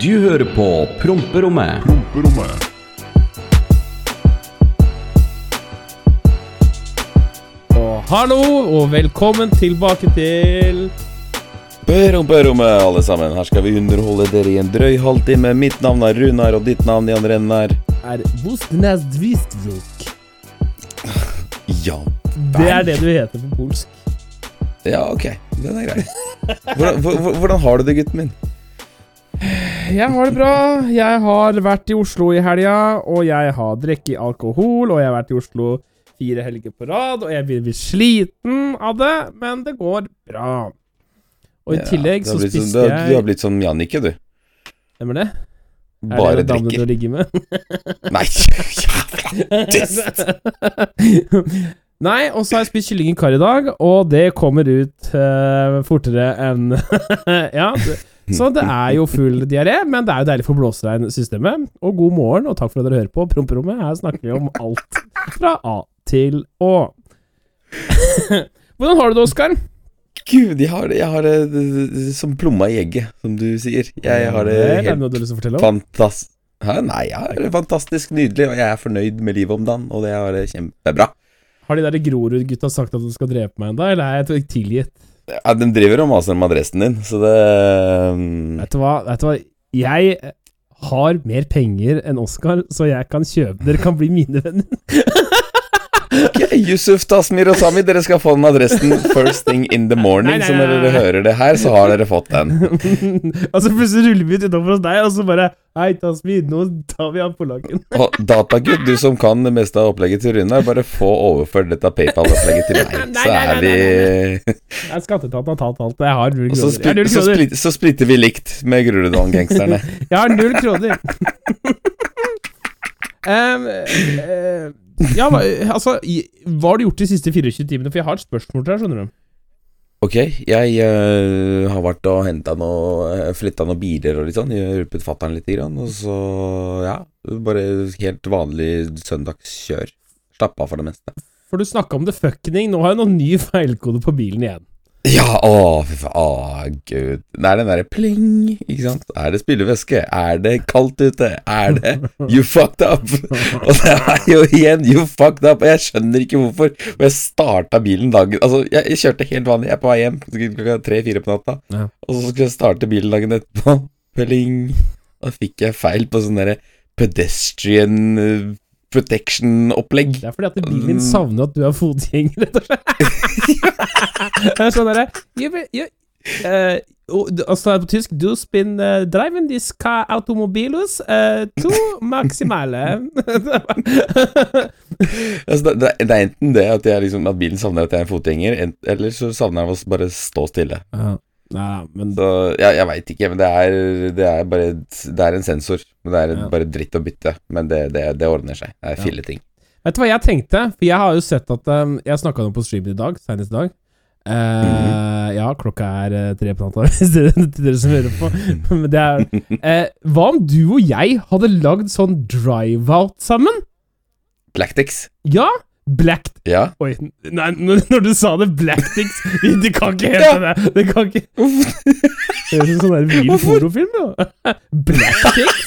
Du hører på Promperommet. Promperommet. Og hallo, og velkommen tilbake til Promperommet, alle sammen. Her skal vi underholde dere i en drøy halvtime. Mitt navn er Runar, og ditt navn i andre enden er Bostnes Dvistvuk. Ja. Det er det du heter på polsk. ja, ok. Den er grei. Hvordan, hvordan har du det, gutten min? Jeg har det bra. Jeg har vært i Oslo i helga, og jeg har drukket alkohol, og jeg har vært i Oslo fire helger på rad, og jeg blir sliten av det, men det går bra. Og i tillegg så spiste sånn- spiste du, har, blitt som Jannicke, du. Hvem er det? Bare er det drikker. ligger med? Nei, dust! Nei, og så har jeg spist kylling i kar i dag, og det kommer ut uh, fortere enn Ja, det, så det er jo full diaré, men det er jo deilig for blåseregnsystemet. Og god morgen, og takk for at dere hører på Promperommet. Her snakker vi om alt fra A til Å. Hvordan har du det, Oskar? Gud, jeg har det, jeg har det som plomma i egget, som du sier. Jeg har det Er det helt noe du har lyst til å fortelle om? fantastisk Hæ? Nei, jeg har det fantastisk nydelig, og jeg er fornøyd med livet om dagen, og det er kjempebra. Har de der Grorud-gutta sagt at de skal drepe meg ennå, eller er jeg tilgitt? Ja, de driver og maser om adressen din, så det um, Vet du hva? Vet du hva? Jeg har mer penger enn Oskar, så jeg kan kjøpe Dere kan bli mine venner. Ok, Yusuf, Tasmir og Sami, dere skal få den adressen first thing in the morning. Nei, nei, Så når dere hører det her, så har dere fått den. og så plutselig ruller vi ut utenfor hos deg, og så bare Hei, Tasmir, nå tar vi av polakken. Og Datagud, du som kan det meste av opplegget til Runar, bare få overført dette PayPal-opplegget til meg. Nei, Så nei, er vi Nei, Skatteetaten har tatt alt. Jeg har null kroner. Så, split, så splitter vi likt med Groruddalen-gangsterne. Jeg har null kroner. Eh, ja, altså Hva har du gjort de siste 24 timene? For jeg har et spørsmål til deg, skjønner du. Ok, jeg uh, har vært og henta noe uh, Flytta noen biler og litt sånn. Hjulpet fatter'n litt, grann, og så ja. Bare helt vanlig søndagskjør. Slapp av for det meste. For du snakka om det fucking. Nå har jeg noen ny feilkode på bilen igjen. Ja, å, fy faen. Å, gud. Det er den derre pling, ikke sant. Er det spilleveske? Er det kaldt ute? Er det You fucked up? Og det er jo igjen you fucked up, og jeg skjønner ikke hvorfor. Og jeg starta bilen dagen Altså, jeg, jeg kjørte helt vanlig, jeg er på vei hjem klokka tre-fire på natta, Ja. og så skulle jeg starte bilen dagen etterpå. Pling. Da fikk jeg feil på sånn derre pedestrian eh, protection-opplegg. Det er fordi at bilen din savner at du er fotgjenger, rett og slett. sånn derre you- eh, Altså på tysk Du spin uh, driving this car automobilus uh, to maximale. Altså, det, det, er enten det at, liksom, at bilen savner at jeg er en fotgjenger, eller så savner jeg å bare stå stille. ja. Nei, men Så jeg, jeg veit ikke, men det er, det er bare Det er en sensor. Men det er Ja. bare dritt å bytte. Men det, det, det ordner seg. Det er Ja. filleting. Vet du hva jeg tenkte? For jeg har jo sett at um, Jeg snakka om på streamen i dag, senest i dag. Eh, Ja, klokka er eh, tre på natta, hvis dere, til dere som hører på. Men det er uh, Hva om du og jeg hadde lagd sånn drive-out sammen? Blacktix. Ja? Black Ja. Oi, nei, når, du sa det, Blackdicks Det kan ikke hete det! Det kan ikke Det høres ut som en vill porofilm, jo. Blackdicks?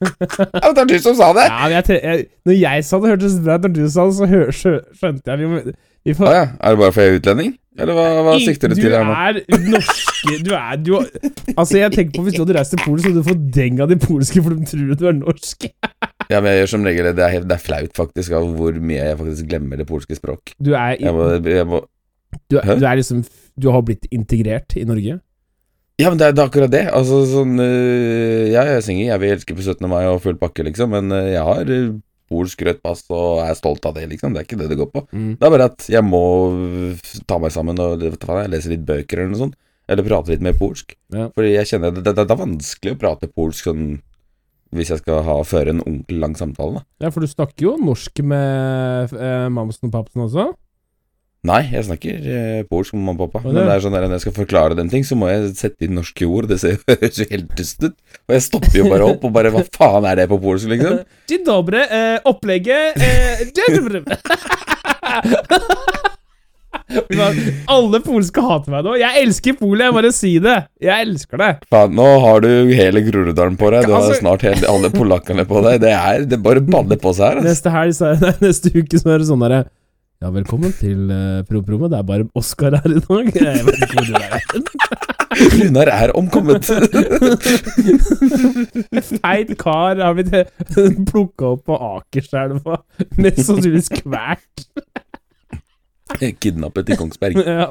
ja, men det er du som sa det! Ja, men jeg, jeg, når jeg sa det, hørtes det bra ut. Når du sa det, så hør, skjønte jeg vi, vi Å ah, ja. Er det bare fordi jeg er utlending? Eller hva, hva sikter du til her nå? Du er norske Du er du, Altså, jeg tenker på Hvis du hadde reist til Polen, så hadde du fått deng av de polske, for de tror du er norsk. Ja, men jeg gjør som regel det. Er, helt- det er flaut, faktisk, av hvor mye jeg faktisk glemmer det polske språk. Du er, i- Jeg må, jeg må du, er- du er liksom Du har blitt integrert i Norge? Ja, men det er, det er akkurat det. Altså sånn øh, Ja, jeg er singel, jeg vil elske på 17. mai og full pakke, liksom, men øh, jeg har øh, polsk rødt pass og er stolt av det, liksom. Det er ikke det det går på. Mm. Det er bare at jeg må ta meg sammen og lese jeg leser litt bøker eller noe sånt. Eller prate litt mer polsk. Ja. Fordi jeg kjenner det, det, det er vanskelig å prate polsk sånn hvis jeg skal ha, føre en ordentlig lang samtale. Da. Ja, for du snakker jo norsk med eh, mamsen og papsen også? Nei, jeg snakker eh, polsk med mamma og pappa. Er Men det? det er sånn der, når jeg skal forklare dem ting, så må jeg sette inn norske ord. Det høres jo helt dust ut. Og jeg stopper jo bare opp og bare Hva faen er det på polsk, liksom? Dzień dobry, eh, opplegget eh. Alle polske hater meg nå. Jeg elsker Polet, jeg bare si det. Jeg elsker det. Faen, nå har du hele Groruddalen på deg. Du har Altså- snart hele, alle polakkene på deg. Det er det bare baller på seg her. Altså. Neste helg, så nei, neste uke, så er det sånn derre Ja, velkommen til uh, promperommet. Det er bare Oskar her i dag. Jeg vet ikke hvor du er. Runar er omkommet. Feit kar har blitt plukka opp på Akerselva. Mest sannsynligvis kvalt. Kidnappet i Kongsberg. Ja.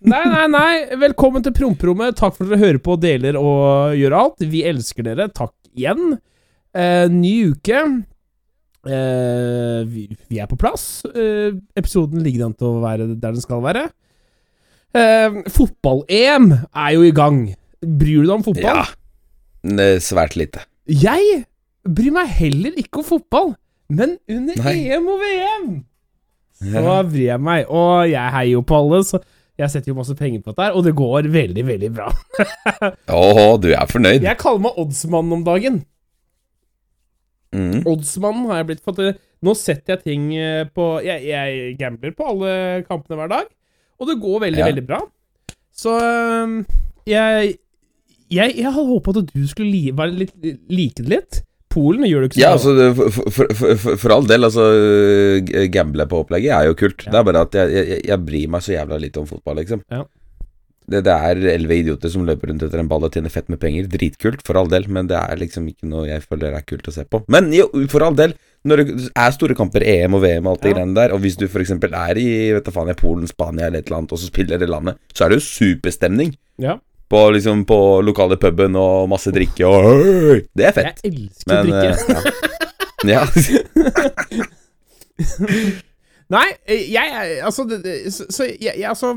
Nei, nei, nei. Velkommen til promperommet. Takk for at dere hører på, deler og gjør alt. Vi elsker dere. Takk igjen. Eh, ny uke. Eh, vi, vi er på plass. Eh, episoden ligger an til å være der den skal være. Eh, Fotball-EM er jo i gang. Bryr du deg om fotball? Ja. Svært lite. Jeg bryr meg heller ikke om fotball, men under Nei. EM og VM så vrir jeg meg. Og jeg heier jo på alle, så jeg setter jo masse penger på dette her, og det går veldig, veldig bra. Åh, du er fornøyd? Jeg kaller meg oddsmann om dagen. Mm. Oddsmann har jeg blitt For Nå setter jeg ting eh, på Jeg, jeg gambler på alle kampene hver dag, og det går veldig, Ja. veldig bra. Så jeg Jeg, jeg hadde håpa at du skulle li, litt, like det litt. Polen gjør du ikke så Ja, altså, for, for, for, for, all del, altså Gamble på opplegget er jo kult. Ja. Det er bare at jeg, jeg, jeg bryr meg så jævla litt om fotball, liksom. Ja. Det, det er elleve idioter som løper rundt etter en ball og tjener fett med penger. Dritkult, for all del, men det er liksom ikke noe jeg føler er kult å se på. Men jo, for all del, når det er store kamper, EM og VM og alt det Ja. greiene der, og hvis du f.eks. er i vet du faen, i Polen, Spania eller et eller annet, og så spiller det landet, så er det jo superstemning. Ja. På, liksom, på lokale puben og masse drikke og! Det er fett. Jeg elsker Men drikke. eh, ja. ja. Nei, eh, jeg Altså, så, så jeg, jeg altså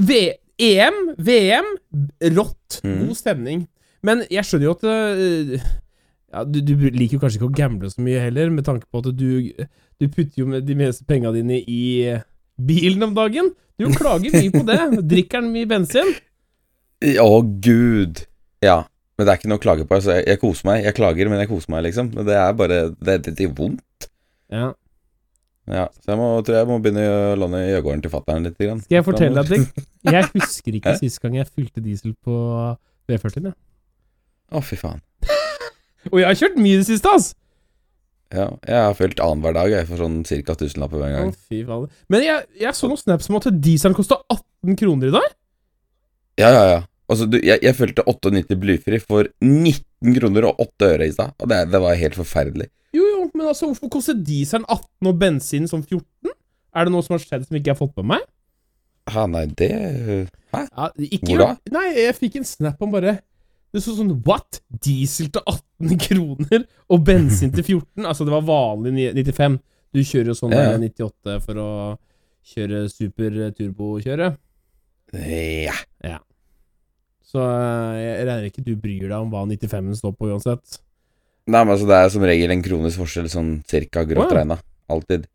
v, EM, VM, rått. Mhm. God stemning. Men jeg skjønner jo at øh, ja, du, du liker jo kanskje ikke å gamble så mye heller, med tanke på at du, du putter jo med de meste penga dine i bilen om dagen. Du klager mye på det. Drikker den mye bensin? Å, gud. Ja. Men det er ikke noe å klage på. Altså, jeg, jeg koser meg. Jeg klager, men jeg koser meg, liksom. Men det er bare Det, det, det er vondt. Ja. Ja, så jeg må, tror jeg må begynne å låne Jøgården til fatter'n litt. Grann. Skal jeg fortelle deg en ting? Jeg husker ikke sist gang jeg fylte diesel på V40-en. Ja. Å, fy faen. Og jeg har kjørt mye i det siste, ass! Ja, jeg har fylt annenhver dag jeg, for sånn ca. tusenlapper hver Å, gang. fy faen. Men jeg, jeg så noen snaps om at dieselen kosta 18 kroner i dag. Ja, ja, ja. Altså, du, jeg, jeg fylte 98 blyfri for 19 kroner og 8 øre i stad. Og det, det var helt forferdelig. Jo, jo, men altså, hvorfor koster dieselen 18 og bensin som 14? Er det noe som har skjedd som ikke jeg har fått med meg? Ha, nei, det Hæ? Ja, ikke, Hvor da? Nei, jeg fikk en snap om bare Det så sånn What? Diesel til 18 kroner og bensin til 14? Altså, det var vanlig 95. Du kjører jo sånn Ja. 98 for å kjøre super turbokjøre. Ja. Så eh, jeg regner ikke du bryr deg om hva 95-en står på uansett. Nei, men altså, det er som regel en kronisk forskjell, sånn cirka grått oh, ja. regna. Alltid.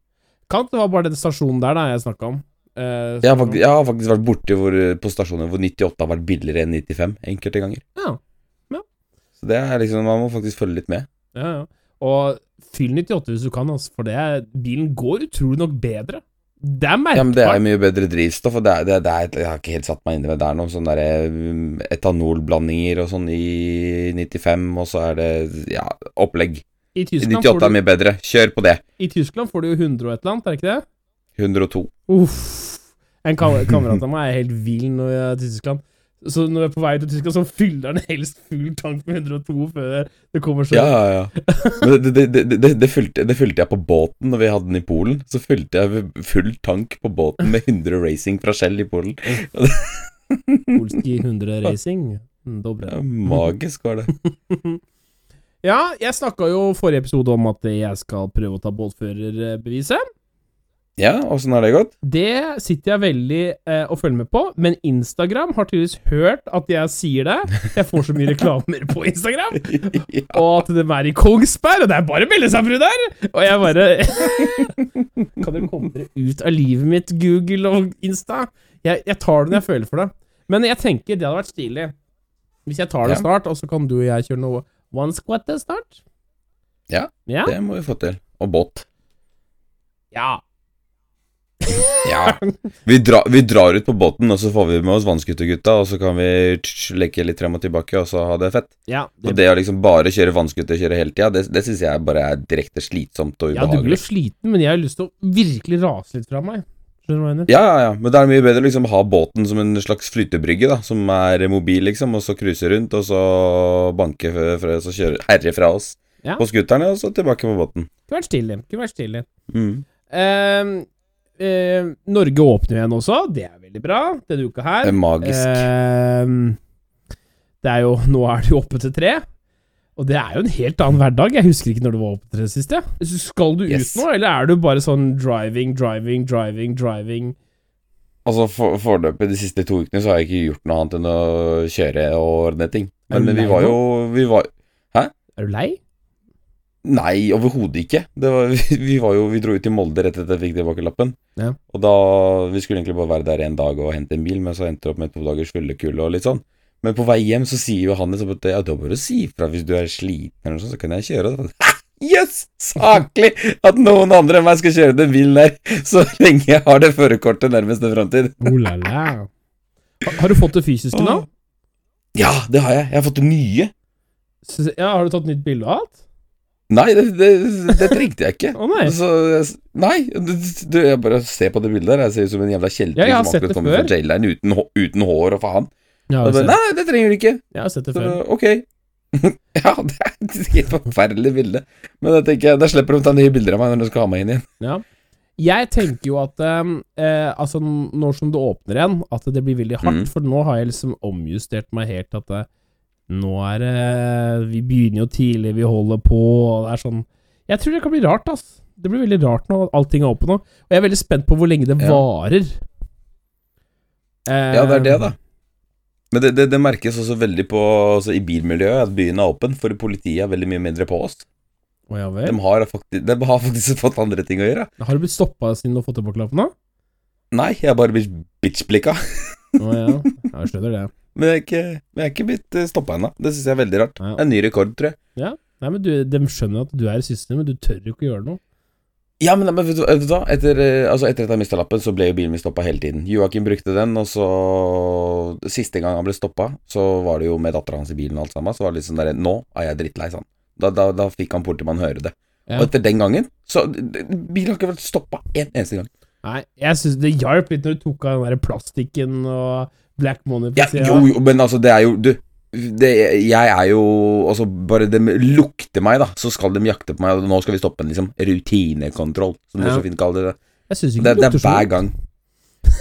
Kan det var bare den stasjonen der da jeg snakka om. Eh, Jeg har, faktisk, jeg har faktisk vært borti på stasjoner hvor 98 har vært billigere enn 95 enkelte ganger. Ja. Så det er liksom, man må faktisk følge litt med. Ja, ja. Og fyll 98 hvis du kan, altså, for det er, bilen går utrolig nok bedre. Det er Ja, men Det er merkbart. mye bedre drivstoff, og det er, det, det er Jeg har ikke helt satt meg inn i det. Det er noen sånne der, um, etanolblandinger og sånn i 95, og så er det ja, opplegg. I Tyskland, 98 får er du, mye bedre. Kjør på det. I Tyskland får du jo 100 og et eller annet, er det ikke det? 102. Uff. En kam kamerat av meg er helt vill nå er i Tyskland. Så når jeg er på vei til Tyskland, så fyller den helst full tank med 102 før det kommer så Ja, ja, ja. Men det, det, det, det, det, fylte, det fylte jeg på båten når vi hadde den i Polen. Så fylte jeg full tank på båten med 100 racing fra Shell i Polen. polski 100 racing. Mm, Dobre. Ja, magisk var det. Ja, jeg snakka jo forrige episode om at jeg skal prøve å ta båtførerbeviset. Ja, åssen har det gått? Det sitter jeg veldig eh, og følger med på, men Instagram har tydeligvis hørt at jeg sier det. Jeg får så mye reklamer på Instagram, ja. og at de er i Kongsberg, og det er bare å melde seg fru der! Og jeg bare Kan dere komme dere ut av livet mitt, Google og Insta? Jeg, jeg tar det når jeg føler for det. Men jeg tenker det hadde vært stilig. Hvis jeg tar det Ja. snart, og så kan du og jeg kjøre noe one squat snart. Ja, Ja. Det må vi få til. Og båt. ja. Ja. Vi, dra, vi drar ut på båten, og så får vi med oss vannskutergutta, og så kan vi tsk, leke litt frem og tilbake, og så ha det fett. Ja, Og det å liksom bare kjøre vannskuter kjøre hele tida, det, det syns jeg bare er direkte slitsomt og ja, du blir sliten, men jeg har lyst til å virkelig rase litt fra meg. Ja, ja, ja, men det er mye bedre å liksom ha båten som en slags flytebrygge, da, som er mobil, liksom, og så cruise rundt, og så banke fra og kjøre herre fra oss Ja. på skuterne, og så tilbake på båten. Kunne vært stille. Kunne vært stille. Mm. Ehm, eh, Norge åpner igjen også, det er veldig bra denne uka her. Det er magisk. Eh, det er jo, nå er det jo oppe til tre. Og det er jo en helt annen hverdag. Jeg husker ikke når det var oppe til det siste. Skal du Yes. ut nå, eller er du bare sånn driving, driving, driving, driving? Altså for, Foreløpig de siste to ukene så har jeg ikke gjort noe annet enn å kjøre og ordne ting. Men, vi var jo vi var, Er du lei? Nei, overhodet ikke. Det var, vi, var jo, vi dro ut til Molde rett etter at jeg fikk tilbakelappen. Ja. Og da, Vi skulle egentlig bare være der en dag og hente en bil, men så endte det opp med to dagers fyllekull og litt sånn. Men på vei hjem så sier jo han liksom at ja, det har bare å si ifra hvis du er sliten eller noe sånt, så kan jeg kjøre. Jøss! Yes! Saklig at noen andre enn meg skal kjøre den bilen der, så lenge jeg har det førerkortet nærmeste framtid. Oh la la. Ha- Har du fått det fysiske nå? Ja, det har jeg. Jeg har fått det nye. Ja, Har du tatt nytt bilde av alt? Nei, det, det, det trengte jeg ikke. Å nei. Så, nei, du, jeg bare ser på det bildet der. Jeg ser ut som en jævla kjeltring Ja, som akkurat kommer før. fra jaileren uten, uten hår og faen. Ja, bare, nei, det trenger du ikke. jeg har sett det Så, før. ok. ja, det er et helt forferdelig bilde. Men da tenker jeg, da slipper de å ta nye bilder av meg når de skal ha meg inn igjen. Ja. Jeg tenker jo at eh, Altså, når som det åpner igjen, at det blir veldig hardt. Mm. For nå har jeg liksom omjustert meg helt at det, nå er det Vi begynner jo tidlig, vi holder på, og det er sånn Jeg tror det kan bli rart, ass. Det blir veldig rart når allting er oppe nå. Og jeg er veldig spent på hvor lenge det varer. Eh, Ja, det er det, da. Men det, det, det merkes også veldig på altså, i bilmiljøet at byen er åpen, for politiet er veldig mye mindre på oss. Oh, ja De har faktisk, de har faktisk fått andre ting å gjøre. Har du blitt stoppa siden du har fått tilbakelappen, da? Nei, jeg har bare blitt bitchblikka. Å oh, ja, jeg skjønner det. Men jeg er ikke, jeg er ikke blitt stoppa ennå. Det syns jeg er veldig rart. Ja. En ny rekord, tror jeg. Nei, men du, De skjønner at du er i systemet, men du tør jo ikke å gjøre noe. Ja, men, men vet, du, hva? Etter, eh, altså, etter at jeg mista lappen, så ble jo bilen min stoppa hele tiden. Joakim brukte den, og så Siste gang han ble stoppa, så var det jo med dattera hans i bilen og alt sammen. Så var det litt sånn derre Nå er jeg drittlei, sa han. Da, da, da fikk han politimannen høre det. Ja. Og etter den gangen Så Bilen har ikke vært stoppa en eneste gang. Nei, jeg syns det hjalp litt når du tok av den der plastikken og black money på Ja, sida. jo, jo, men altså, det er jo Du, det, jeg er jo Altså, bare de lukter meg, da, så skal de jakte på meg, og nå skal vi stoppe en liksom rutinekontroll, som du så fint kaller det. Jeg syns ikke Det, det, det er lukter så hver gang.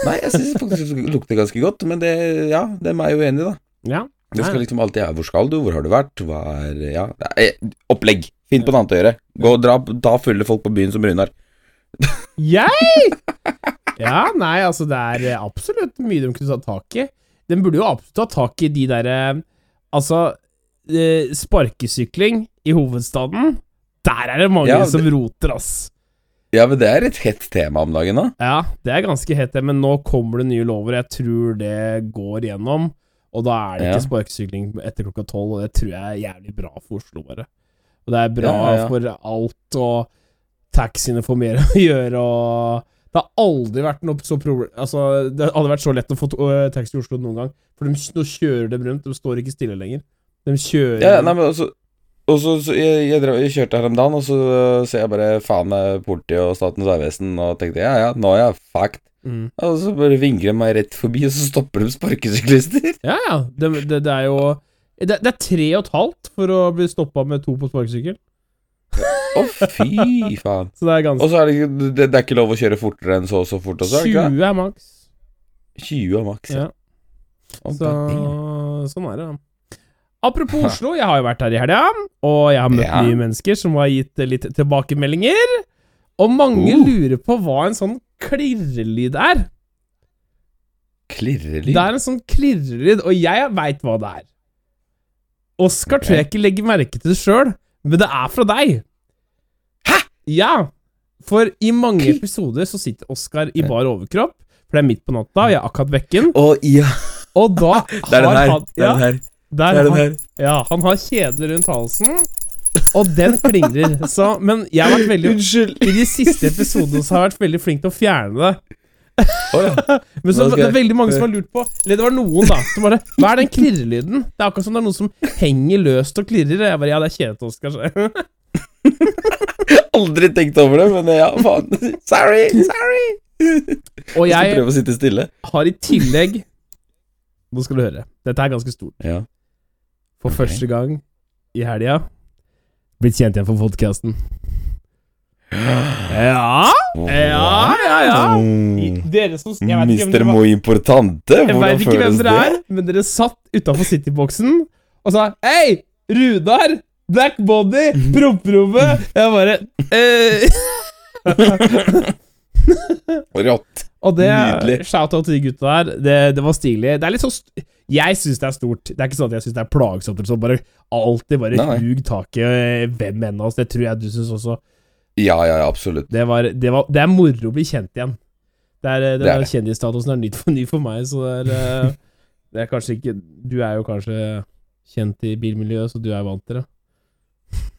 Nei, jeg syns faktisk det lukter ganske godt, men det Ja, dem er jo enig, da. Ja. Det skal liksom alltid være Hvor skal du? Hvor har du vært? Hva er Ja, opplegg. Finn på noe annet å gjøre. Gå og dra Ta fulle folk på byen som Runar. Jeg?! Ja, nei, altså, det er eh, absolutt mye de kunne ta tak i. De burde jo absolutt ta tak i de derre Altså, eh, sparkesykling i hovedstaden. Der er det mange Ja, som roter, ass. Ja, men det er et hett tema om dagen, da. Ja, det er ganske hett, det, men nå kommer det nye lover. Jeg tror det går gjennom. Og da er det Ja. ikke sparkesykling etter klokka tolv, og det tror jeg er jævlig bra for Oslo, bare. Og det er bra Ja, ja, ja. for alt, og taxiene får mer å gjøre, og Det har aldri vært noe så problem... Altså, det har aldri vært så lett å få uh, taxi i Oslo noen gang. For de, nå kjører de rundt, de står ikke stille lenger. De kjører Ja, nei, men altså og så, så jeg, jeg, jeg kjørte her om dagen, og så uh, ser jeg bare faen meg politiet og Statens vegvesen, og tenkte ja, ja, nå er jeg fucked. mm. Og så bare vinkler de meg rett forbi, og så stopper de sparkesyklister. Ja, ja. Det, det, det er jo det, det er tre og et halvt for å bli stoppa med to på sparkesykkel. Å, fy faen. Så det er ganske Og så er det, det, det er ikke lov å kjøre fortere enn så og så fort også, er det ikke 20 er maks. 20 er maks. Ja. Å, Så, damn. sånn er det, da. Apropos Oslo, jeg har jo vært her i helga, og jeg har møtt Ja. nye mennesker som har gitt eh, litt tilbakemeldinger. Og mange Uh. lurer på hva en sånn klirrelyd er. Klirrelyd. Det er en sånn klirrelyd, og jeg veit hva det er. Oskar tror jeg ikke legger merke til det sjøl, men det er fra deg. Ja. For i mange episoder så sitter Oskar i bar overkropp, for det er midt på natta, og jeg er akkurat vekken, Å, ja. og da Det er den har her. han Det er den her. der Det er den har- her. ja, han har kjede rundt halsen, og den klingrer. Så, men jeg har vært veldig Unnskyld. I de siste episodene så har jeg vært veldig flink til å fjerne det. Oh, ja. Men så det er veldig mange som har lurt på Eller det var noen, da, som bare Hva er den klirrelyden? Det er akkurat som det er noen som henger løst og klirrer. Jeg bare Ja, det er kjedet Oskar. Aldri tenkt over det, men ja, faen. Sorry, sorry. Og Jeg prøve å sitte stille. har i tillegg Nå skal du høre. Dette er ganske stort. Ja. For okay. første gang i helga blitt kjent igjen for podkasten. Ja, ja, ja, ja. Dere som Jeg vet ikke hvem dere var. Muy Importante, Jeg vet ikke hvem dere er, men dere satt utafor Cityboksen og sa Hei, Rudar! Black Body! Promperommet! Jeg bare eh. Rått. Og det Nydelig. Shout-out til de gutta der. Det, det var stilig. Det er litt sånn Jeg syns det er stort. Det er ikke sånn at jeg syns det er plagsomt. sånn, bare Alltid bare Nei. hug tak i eh, hvem enn av oss. Det tror jeg du syns også. Ja, ja, absolutt. Det, var, det, var, det er moro å bli kjent igjen. Det er, eh, det Det er er. Kjendisstatusen er ny for, ny for meg, så det er, eh, det er kanskje ikke Du er jo kanskje kjent i bilmiljøet, så du er vant til det.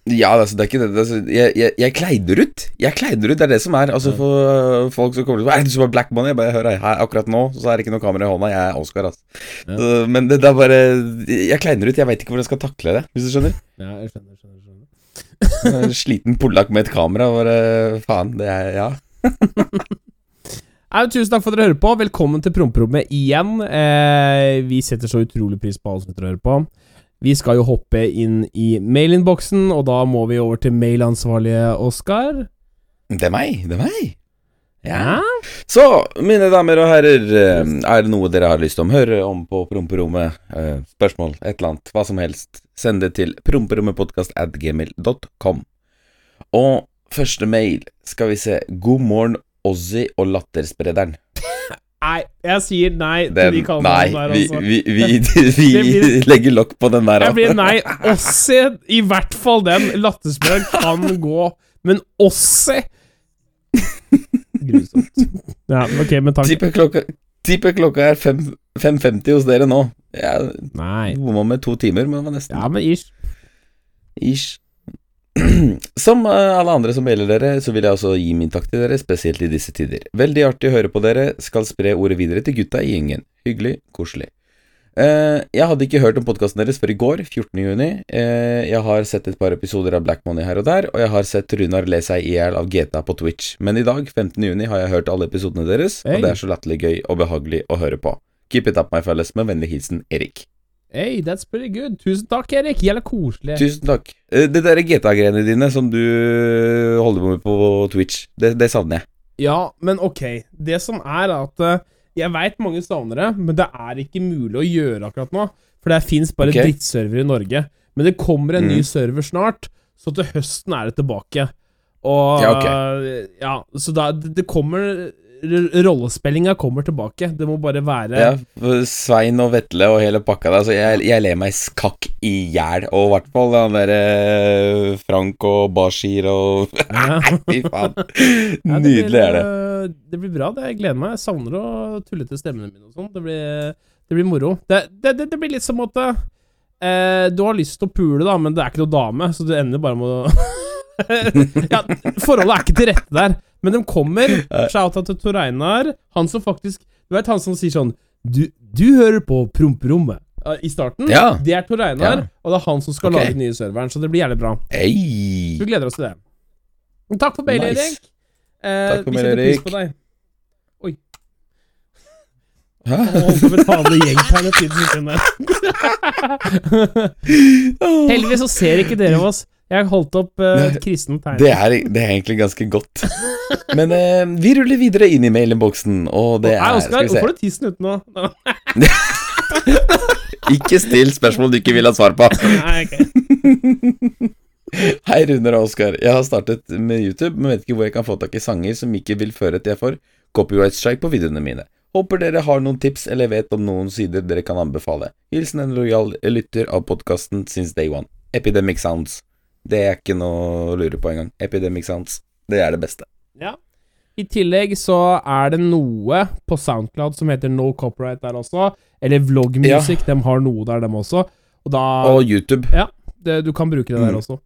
Ja, altså, det er ikke det. det er, altså, jeg, jeg, jeg kleider ut. Jeg kleider ut, det er det som er. Altså, for øh, folk som kommer til Er det som er Black Money? Jeg bare hører her akkurat nå, så er det ikke noe kamera i hånda. Jeg er Oscar, altså. Ja. Så, men det, det er bare Jeg kleider ut. Jeg veit ikke hvordan jeg skal takle det, hvis du skjønner. Ja, jeg skjønner, skjønner, skjønner. En sliten polakk med et kamera, bare faen. Det er Ja. Nei, tusen takk for at dere hører på. Velkommen til promperommet igjen. Eh, vi setter så utrolig pris på alle som sitter og hører på. Vi skal jo hoppe inn i mailinnboksen, og da må vi over til mailansvarlige Oskar. Det er meg. Det er meg. Ja. Så, mine damer og herrer, eh, er det noe dere har lyst til å høre om på promperommet? Eh, Spørsmål, et eller annet, hva som helst, send det til promperommetpodkast.gmail.com. Og første mail, skal vi se, god morgen, Ozzy og lattersprederen. Nei, jeg sier nei til Den, de kallenavnene der, altså. vi, vi, vi, vi legger lokk på den der. Jeg blir altså. nei. Ossi, i hvert fall den. Latterspøk kan gå, men Ossi Grusomt. Ja, ok, men takk. Tipper klokka, tipper klokka er 5.50 hos dere nå. Jeg bomma med to timer, men det var nesten. Ja, men ish. Ish. Som eh, alle andre som mailer dere, så vil jeg også gi min takk til dere, spesielt i disse tider. Veldig artig å høre på dere, skal spre ordet videre til gutta i gjengen. Hyggelig, koselig. Eh, jeg hadde ikke hørt om podkasten deres før i går, 14. juni. Eh, jeg har sett et par episoder av Black Money her og der, og jeg har sett Runar le seg i hjel av GTA på Twitch. Men i dag, 15. juni, har jeg hørt alle episodene deres, og det er så latterlig gøy og behagelig å høre på. Keep it up, my fellas. Med vennlig hilsen Erik. Hey, that's pretty good. Tusen takk, Erik. Jævla koselig. Tusen takk. Eh, Det der GTA-greiene dine som du holder på med på Twitch, det, det savner jeg. Ja, men ok. Det som er at eh, Jeg veit mange savner det, men det er ikke mulig å gjøre akkurat nå. For det fins bare okay. drittservere i Norge. Men det kommer en ny Mm. server snart, så til høsten er det tilbake. Og Ja, ok. eh, ja, så da det, kommer Rollespillinga kommer tilbake. Det må bare være Ja, Svein og Vetle og hele pakka der, så jeg, jeg ler meg skakk i hjel. Og i hvert fall han derre Frank og Bashir og. Fy faen. Ja, det Nydelig blir, er det. eh, Det blir bra. det Jeg gleder meg. Jeg savner å tulle til stemmene mine og sånn. Det, blir- det blir moro. Det, det, det, det blir litt som at eh, du har lyst til å pule, da, men det er ikke noe dame, så du ender bare med å Ja, forholdet er ikke til rette der. Men de kommer. Shout-out til Tor Einar. Han som faktisk Du vet han som sier sånn Du, du hører på promperommet. eh, I starten. Ja. Det er Tor Einar, Ja. og det er han som skal okay. lage den nye serveren, så det blir jævlig bra. Hei. Vi gleder oss til det. Men takk for Bailey, Nice. Erik. Eh, Takk for vi setter pris på deg. Hæ? Sekund der. Heldigvis så ser ikke dere oss. Jeg holdt opp uh, Nei, kristen tegn. Det det er egentlig ganske godt. Men uh, vi ruller videre inn i mailinnboksen, og det Nei, er Oskar, Skal vi hvorfor er du tissen ute nå? Ikke still spørsmål du ikke vil ha svar på. Nei, okay. Hei, Runar og Oskar. Jeg har startet med YouTube, men vet ikke hvor jeg kan få tak i sanger som ikke vil føre til jeg får copyright strike på videoene mine. Håper dere har noen tips eller vet om noen sider dere kan anbefale. Hilsen en lojal lytter av podkasten since day one. Epidemic Sounds. Det er ikke noe å lure på engang. Epidemic Sounds. Det er det beste. Ja. I tillegg så er det noe på Soundcloud som heter No Copyright der også. Eller Vlogmusic, de har noe der, dem også. Og da Og YouTube. det, Du kan bruke det der Mm. også.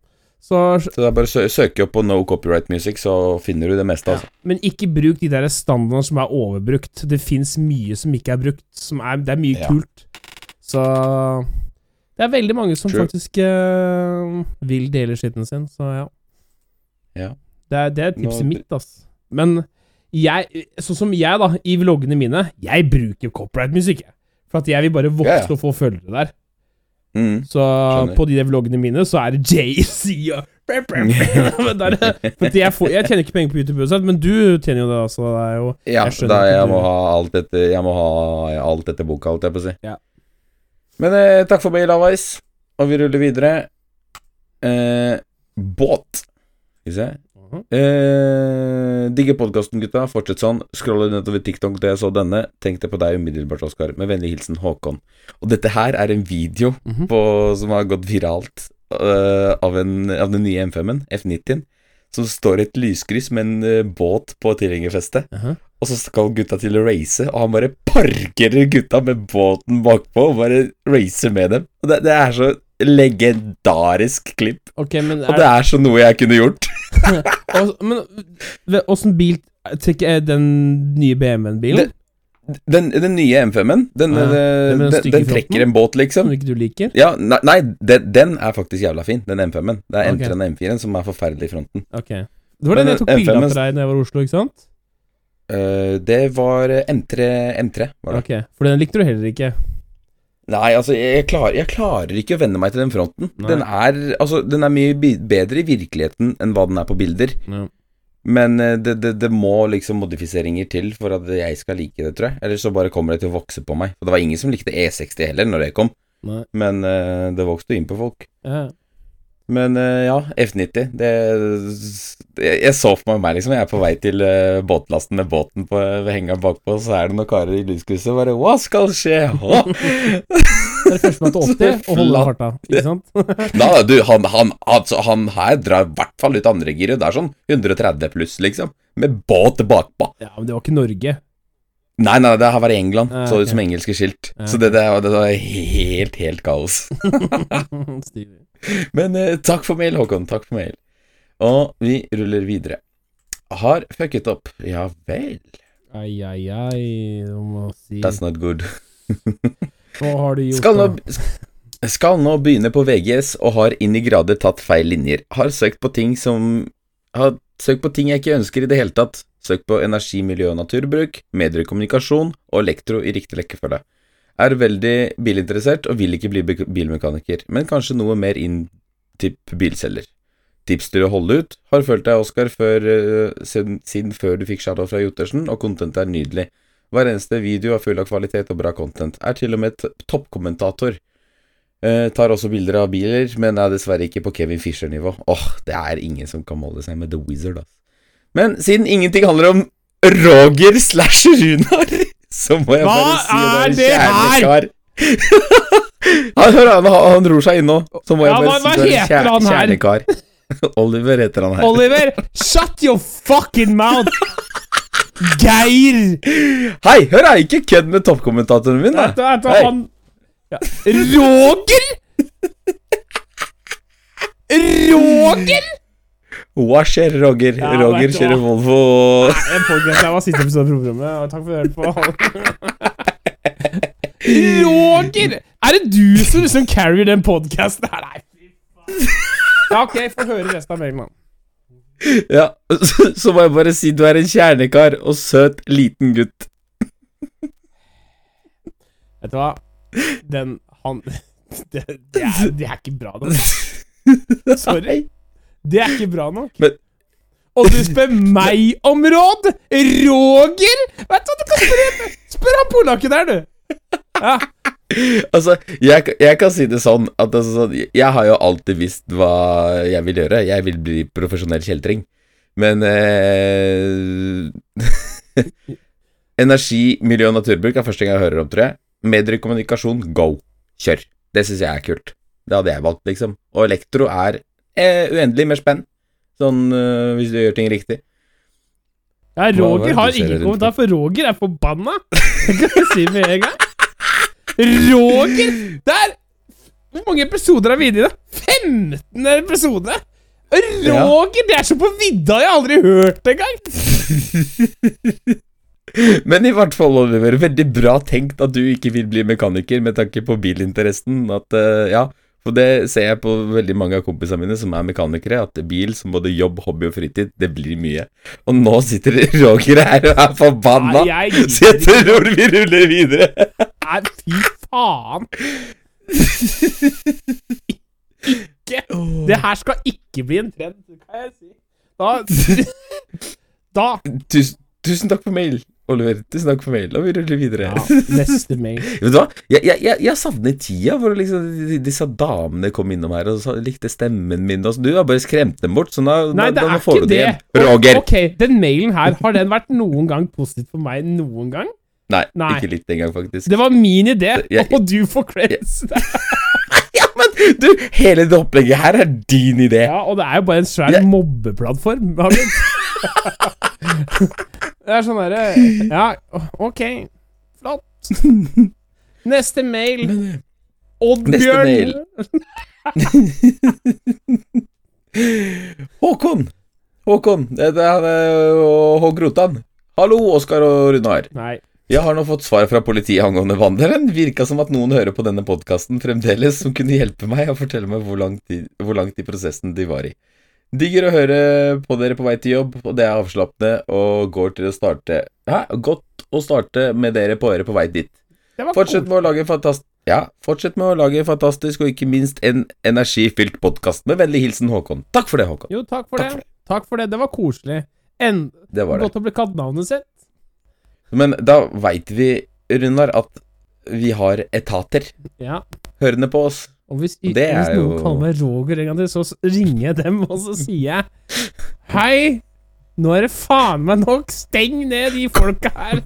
Så, Så det er bare å sø søke opp på No Copyright Music, så finner du det meste, altså. men ikke bruk de der standardene som er overbrukt. Det fins mye som ikke er brukt. Som er, det er mye Ja. kult. Så Det er veldig mange som True. faktisk uh, vil dele skitten sin, så ja. Ja. Det er, det er tipset Nå- mitt, ass. Men jeg, sånn som jeg, da, i vloggene mine, jeg bruker copyright-musikk. For at jeg vil bare vokse ja. og få følgere der. Mm. Så Skjønner. på de der vloggene mine, så er det JC og der, For jeg, får, jeg tjener ikke penger på YouTube men du tjener jo det, altså. Det jo Ja, Jeg da jeg du- må ha alt etter Jeg må ha alt etter boka, holdt jeg på å si. Ja. Men eh, takk for meg, Lavais. Og vi ruller videre. Eh, båt. Skal vi se. Mhm. Eh, digger podkasten, gutta. Fortsett sånn. Scroller nedover TikTok da jeg så denne. Tenkte på deg umiddelbart, Oskar. Med vennlig hilsen Håkon. Og dette her er en video Mhm. på, som har gått viralt uh, av, en, av den nye M5-en, F90-en. Som står et lyskryss med en uh, båt på tilhengerfestet. Aha. Og så skal gutta til å race, og han bare parkerer gutta med båten bakpå og bare racer med dem. Og det, det er så legendarisk klipp. Okay, men Og det er så noe jeg kunne gjort. Men åssen bil trekker jeg den nye BMW-en-bilen? Den, den nye M5-en, den, Ja, eh, den den den, trekker en båt, liksom. Som ikke du liker? Ja, nei, nei den, er faktisk jævla fin, den M5-en. Det er M3 og M4-en som er forferdelig i fronten. Ok. Det var den jeg tok bilde av M5-en deg da jeg var i Oslo, ikke sant? Eh, det var eh, M3, M3 var det. Ok, For den likte du heller ikke? Nei, altså, jeg klarer, jeg klarer ikke å venne meg til den fronten. Den er, altså, den er mye bedre i virkeligheten enn hva den er på bilder. Ja. Men eh, det, det, det må liksom modifiseringer til for at jeg skal like det, tror jeg. Eller så bare kommer det til å vokse på meg. Og det var ingen som likte E60 heller når det kom, Nei. men uh, det vokste jo inn på folk. Ja. Men eh, ja, F90 det, jeg, jeg så for meg meg, liksom. Jeg er på vei til uh, båtlasten med båten på, hengeren bakpå, så er det noen karer i lyskrysset bare Hva skal skje? Det er førstemann til 80 og holde farta, ikke sant? Nei, nei, du, han, han, altså, han her drar i hvert fall ut andre giret. Det er sånn 130 pluss, liksom. Med båt bakpå. Ja, men det var ikke Norge. Nei, nei, det her var i England. Ah, Så ut som engelske skilt. Ah, Så det, det, det var helt, helt kaos. Men eh, takk for mail, Håkon. Takk for mail. Og vi ruller videre. Har fucket opp. Ja vel. Ai, ai, ai, du må si That's not good. Hva har du gjort, Skal nå, skal nå begynne på VGS og har inn i grader tatt feil linjer. Har søkt på ting som Har søkt på ting jeg ikke ønsker i det hele tatt. Søkt på energi, miljø og naturbruk, medier, kommunikasjon og elektro i riktig rekkefølge. Er veldig bilinteressert og vil ikke bli bilmekaniker, men kanskje noe mer inn til bilselger. Tips til å holde ut. Har følt deg, Oskar, før, eh, siden, siden før du fikk shadow fra Jotersen, og content er nydelig. Hver eneste video er full av kvalitet og bra content. Er til og med toppkommentator. Eh, tar også bilder av biler, men er dessverre ikke på Kevin Fischer-nivå. Åh, det er ingen som kan måle seg med The Wizard, ass. Men siden ingenting handler om Roger slash Runar, så må jeg Hva bare si det er kjernekar. han, hør, han, han ror seg inn nå, så må jeg Ja, bare si det er kjer- kjernekar. Oliver heter han her. Oliver, shut your fucking mouth! Geir! Hei, hør da, ikke kødd med toppkommentatoren min, da. Du, vet han ja. Roger! Roger! Hva skjer, Roger? Ja, Roger vet kjører? Volvo. Nei, Jeg det var siste episode av programmet, og takk for at du hørte på. Roger! Er det du som liksom carrier den podcasten her? Nei, fy faen. Ja, ok, få høre resten av mailen, da. Ja, så, så må jeg bare si du er en kjernekar og søt liten gutt. Vet du hva? Den Han Det, det, er, det er ikke bra da. Sorry. Det er ikke bra nok. Men- Og du spør meg om råd? Roger? Vet du hva, du kan spørre Spør han polakken der, du. Ja. Altså, jeg, jeg kan si det sånn at altså, sånn, jeg har jo alltid visst hva jeg vil gjøre. Jeg vil bli profesjonell kjeltring. Men eh, Energi, miljø og naturbruk er første gang jeg hører om, tror jeg. Medier kommunikasjon, go. Kjør. Det syns jeg er kult. Det hadde jeg valgt, liksom. Og elektro er eh, uendelig mer spenn. Sånn uh, hvis du gjør ting riktig. ja, er Roger har ingen kommentar, for Roger er forbanna. Det kan jeg si med en gang. Roger! Der! Hvor mange episoder er vi inne i? da? 15 episoder! Roger! Det er så på vidda, jeg har aldri hørt det engang! Men i hvert fall, Oliver, veldig bra tenkt at du ikke vil bli mekaniker med tanke på bilinteressen. At, uh, ja, for det ser jeg på veldig mange av kompisene mine som er mekanikere, at bil som både jobb, hobby og fritid, det blir mye. Og nå sitter Roger her og er forbanna, Nei, jeg så jeg tror vi ruller videre. Nei, fy faen! Ikke Det her skal ikke bli en trend, kan jeg si. Da Da Tusen, tusen takk for mail, Oliver. du snakker for mail, og vi ruller videre. ja, Neste mail. Vet du hva? Jeg, jeg, jeg, jeg savner tida hvor liksom disse damene kom innom her og så likte stemmen min. Og så, du har bare skremt dem bort, så nå, Nei, da, er får du det igjen. Roger! Ok, den mailen her, har den vært noen gang positivt for meg noen gang? Nei, Nei. ikke litt engang, faktisk. Det var min idé, og du får creds. Ja, men du, hele det opplegget her er din idé. Ja, og det er jo bare en svær ja. mobbeplattform. Det er sånn derre Ja, ok. Flott. Neste mail. Oddbjørn. Håkon! Håkon, det er uh, H. Hallo, Oskar og Runar. Nei. Jeg har nå fått svar fra politiet angående vandelen. Virka som at noen hører på denne podkasten fremdeles som kunne hjelpe meg og fortelle meg hvor langt, i, hvor langt i prosessen de var i. Digger å høre på dere på vei til jobb, og det er avslappende og går til å starte Hæ? Godt å starte med dere på øret på vei dit. Fortsett med å lage fantast... Ja, fortsett med å lage fantastisk og ikke minst en energifylt podkast. Med vennlig hilsen Håkon. Takk for det, Håkon. Jo, takk for Takk det. for Takk for det. Det var koselig. En, Det var det. Godt å bli kalt navnet sitt. Men da veit vi, Runar, at vi har etater Ja. hørende på oss. Og hvis, hvis noen jo- kaller meg Roger en gang til, så ringer jeg dem, og så sier jeg Hei! Nå er det faen meg nok! Steng ned de folka her!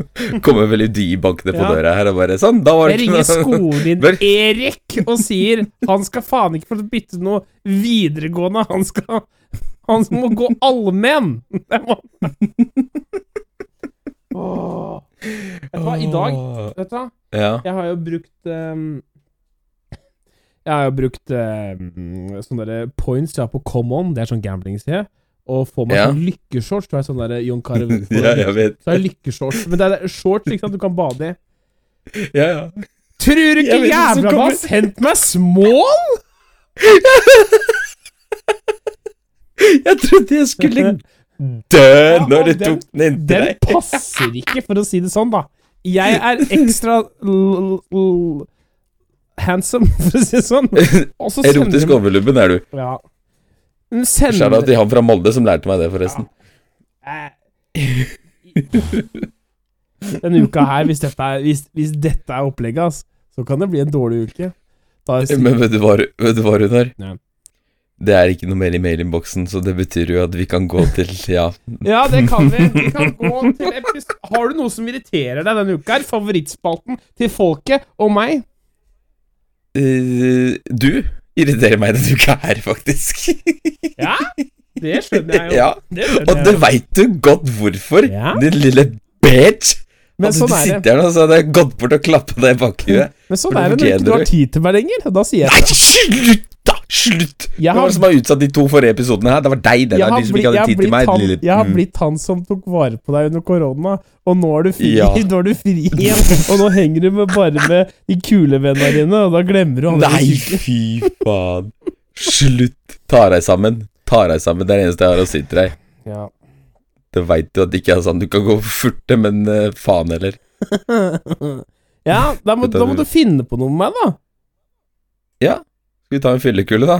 Kommer veldig dy bankende på Ja. døra her og bare sånn, da var Jeg det ringer ikke noe skolen din Bør- Erik og sier han skal faen ikke få bytte noe videregående. Han skal Han må gå allmenn! Åh. Vet du hva, i dag Vet du hva? Ja. Jeg har jo brukt ehm, Jeg har jo brukt uh, sånne der points jeg har på Common, det er sånn gambling-side, og får meg Ja. sånn lykkeshorts. Du er sånn der Jon Carew ja, jeg vet. Så er lykkeshorts. Men det er shorts ikke sant, du kan bade i. Ja, ja. Tror du ikke hva jævla meg har sendt meg small? Jeg trodde jeg skulle dø Ja, når du den- tok den inntil deg. Den passer ikke, for å si det sånn, da. Jeg er ekstra l l handsome, for å si det sånn. Erotisk overlubben er du. Ja. Sender Shout-out til han fra Molde som lærte meg det, forresten. Eh. Denne uka her, hvis dette er, hvis, hvis dette er opplegget, ass, så kan det bli en dårlig uke. Da er Men vet du hva, vet du hva Runar? Ja. Det er ikke noe mer i mailinnboksen, så det betyr jo at vi kan gå til Ja. Ja, det kan vi. Vi kan gå til epis Har du noe som irriterer deg denne uka? her? Favorittspalten til folket og meg? Eh, du irriterer meg denne uka her, faktisk. Ja, det skjønner jeg jo. ja. Det skjønner Og det veit du godt hvorfor, Ja. din lille bitch. Men altså, sånn du er det. sitter her nå, så hadde jeg gått bort og klappa deg i bakhuet. Men sånn er det når du ikke har tid til meg lenger. Da sier jeg Nei, slutt, da! Slutt! Hvem har- var som har utsatt de to forrige episodene her? Det var deg, jeg der, de som ikke hadde tid til meg. han, jeg har Mm. blitt han som tok vare på deg under korona, og nå er du fri, Ja. nå er du fri igjen. Og nå henger du med bare med de kule vennene dine, og da glemmer du alle Nei, fy faen. Slutt. Ta deg sammen. Ta deg sammen. Det er det eneste jeg har å si til deg. Ja. Det veit du at det ikke er sånn. Du kan gå furte, men uh, faen heller. ja, da må, da må du finne på noe med meg, da. Ja. Skal vi ta en fyllekule, da?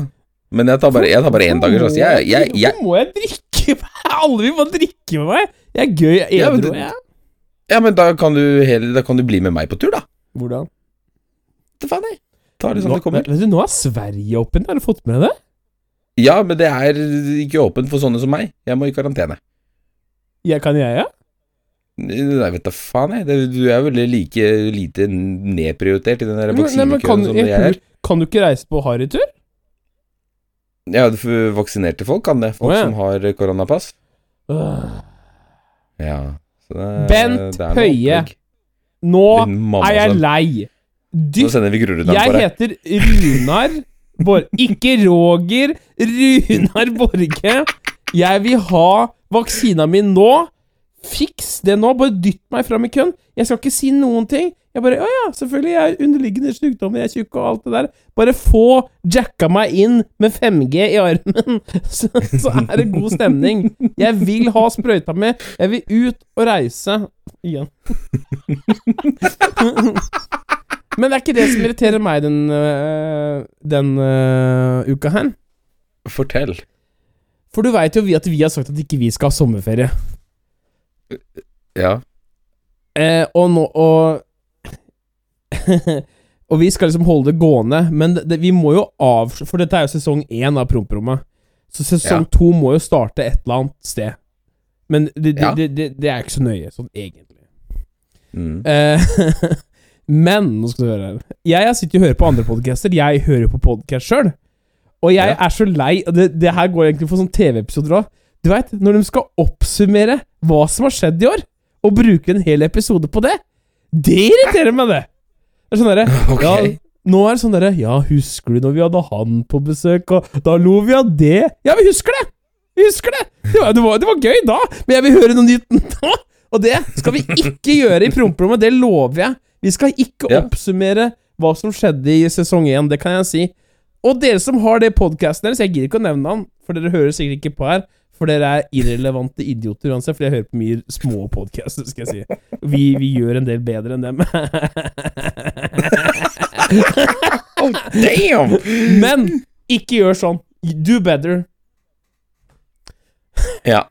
Men jeg tar bare én dager. Altså. Jeg, jeg, jeg, Hvorfor må jeg drikke med Alle vil bare drikke med meg. Jeg er gøy, jeg er Ja, men det- jeg. ja, men da kan, du da kan du bli med meg på tur, da. Hvordan? Det faen jeg. Ta det som Nå, det kommer. vet du, nå er Sverige åpen, har du fått med deg det? Ja, men det er ikke åpent for sånne som meg. Jeg må i karantene. Jeg kan jeg, ja? Nei, vet da faen, jeg. Du er veldig like lite nedprioritert i den der som jeg, jeg er. Kan du ikke reise på harrytur? Ja, for vaksinerte folk kan det. Folk oh, ja. som har koronapass. Uh. Ja. Det, Bent det Høie. Nå er jeg lei. lei. Nå sender vi Groruddalen Jeg deg. Jeg heter Runar Bor ikke Roger Runar Borge. Jeg vil ha vaksina mi nå. Fiks det nå. Bare dytt meg fram i køen. Jeg skal ikke si noen ting. Jeg bare Å ja, selvfølgelig. Jeg har underliggende sykdommer, jeg er tjukk og alt det der. Bare få jacka meg inn med 5G i armen, så, så er det god stemning. Jeg vil ha sprøyta mi. Jeg vil ut og reise igjen. Men det er ikke det som irriterer meg den, øh, den uh, uka her. Fortell. For du veit jo vi at vi har sagt at ikke vi skal ha sommerferie. Ja. Eh, og nå Og Og vi skal liksom holde det gående, men det, vi må jo av... For dette er jo sesong én av Promperommet. Så sesong Ja. to må jo starte et eller annet sted. Men det, det, Ja. det, er ikke så nøye, sånn egentlig. Mm. Eh, men nå skal du høre her. Jeg har sittet og hørt på andre podcaster. Jeg hører på podcast sjøl. Og jeg Ja. er så lei og det, her går egentlig for sånne TV-episoder òg. Du veit, når de skal oppsummere hva som har skjedd i år, og bruke en hel episode på det, det irriterer meg, det! Det er sånn derre Ok. ja, Nå er det sånn derre Ja, husker du når vi hadde han på besøk, og da lo vi av det? Ja, vi husker det! Vi husker det! Det var, det var, det var gøy da, men jeg vil høre noe nytt nå! Og det skal vi ikke gjøre i promperommet, det lover jeg. Vi skal ikke Ja. oppsummere hva som skjedde i sesong én, det kan jeg si. Og dere som har det podkasten deres, jeg gidder ikke å nevne han, for dere hører sikkert ikke på her. For dere er irrelevante idioter uansett, for jeg hører på mye små podcaster, skal jeg si. Vi, vi gjør en del bedre enn dem. Damn! Men ikke gjør sånn. Do better. Ja.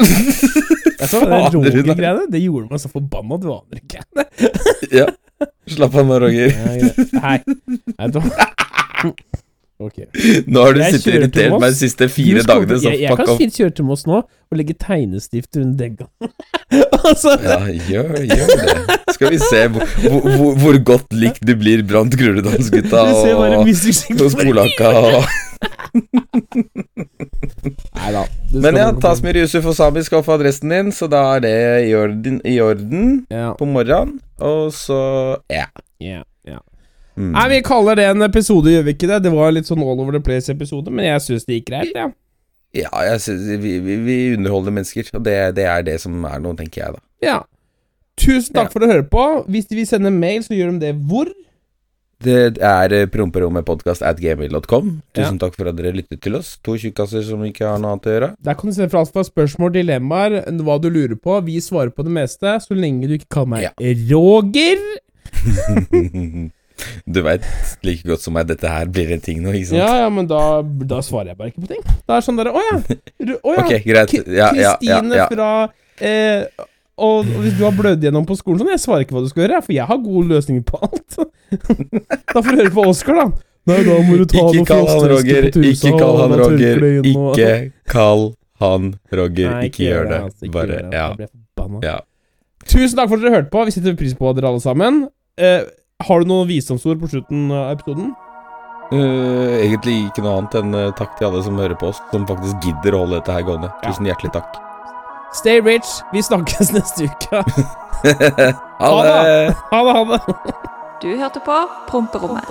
Jeg så det. Roger-greiene, det gjorde meg så forbanna, du aner ikke. ja. Slapp av nå, Roger. Hei Hei Nei. Nei, da. Ok. Nå har du Jeg sittet irritert meg de siste fire dagene, så jeg, jeg kan fint kjøre til Moss nå og legge tegnestift rundt degga. altså, Ja, gjør, gjør det. Skal vi se hvor, hvor, hvor, godt likt du blir blant Groruddalsgutta og, og Spolaka og Nei da. Men ja, Tasmir Yusuf og Sami skal få adressen din, så da er det i orden, i orden Ja. på morgenen. Og så ja. Yeah. ja. Mm. Nei, vi kaller det en episode, gjør vi ikke det? Det var litt sånn all over the place-episode, men jeg syns det gikk greit, ja. Ja, jeg synes, vi, vi, vi underholder mennesker, og det, det er det som er noe, tenker jeg, da. ja. Tusen takk Ja. for å høre på. Hvis de vil sende mail, så gjør de det hvor? Det er eh, Tusen at gmail.com. Ja. Tusen takk for at dere lyttet til oss. To tjukkaser som ikke har noe annet å gjøre. Der kan du sende fra fra spørsmål, dilemmaer, hva du lurer på. Vi svarer på det meste, så lenge du ikke kaller meg Ja. Roger. Du veit like godt som meg, dette her blir en ting nå, ikke sant? Ja, ja, men da, da svarer jeg bare ikke på ting. Det er sånn derre Å ja. Å ja. Okay, greit. Ja, ja, ja, Kristine ja. fra eh, og, og hvis du har blødd gjennom på skolen sånn, jeg svarer ikke hva du skal gjøre, for jeg har gode løsninger på alt. da får du høre på Oskar, da. Nei, da må du ta Ikke noe kall han Roger, ikke kall han Roger, ikke kall han Roger. Nei, Ikke gjør det. altså, ikke Bare, gjør det. Da ja. Tusen takk for at dere hørte på. Vi setter pris på dere alle sammen. Eh, har du noen visdomsord på slutten av episoden? Uh, egentlig ikke noe annet enn uh, takk til alle som hører på oss, som faktisk gidder å holde dette her gående. Ja. Tusen hjertelig takk. Stay rich. Vi snakkes neste uke. ha det! Ha det, ha det. Du hørte på Promperommet.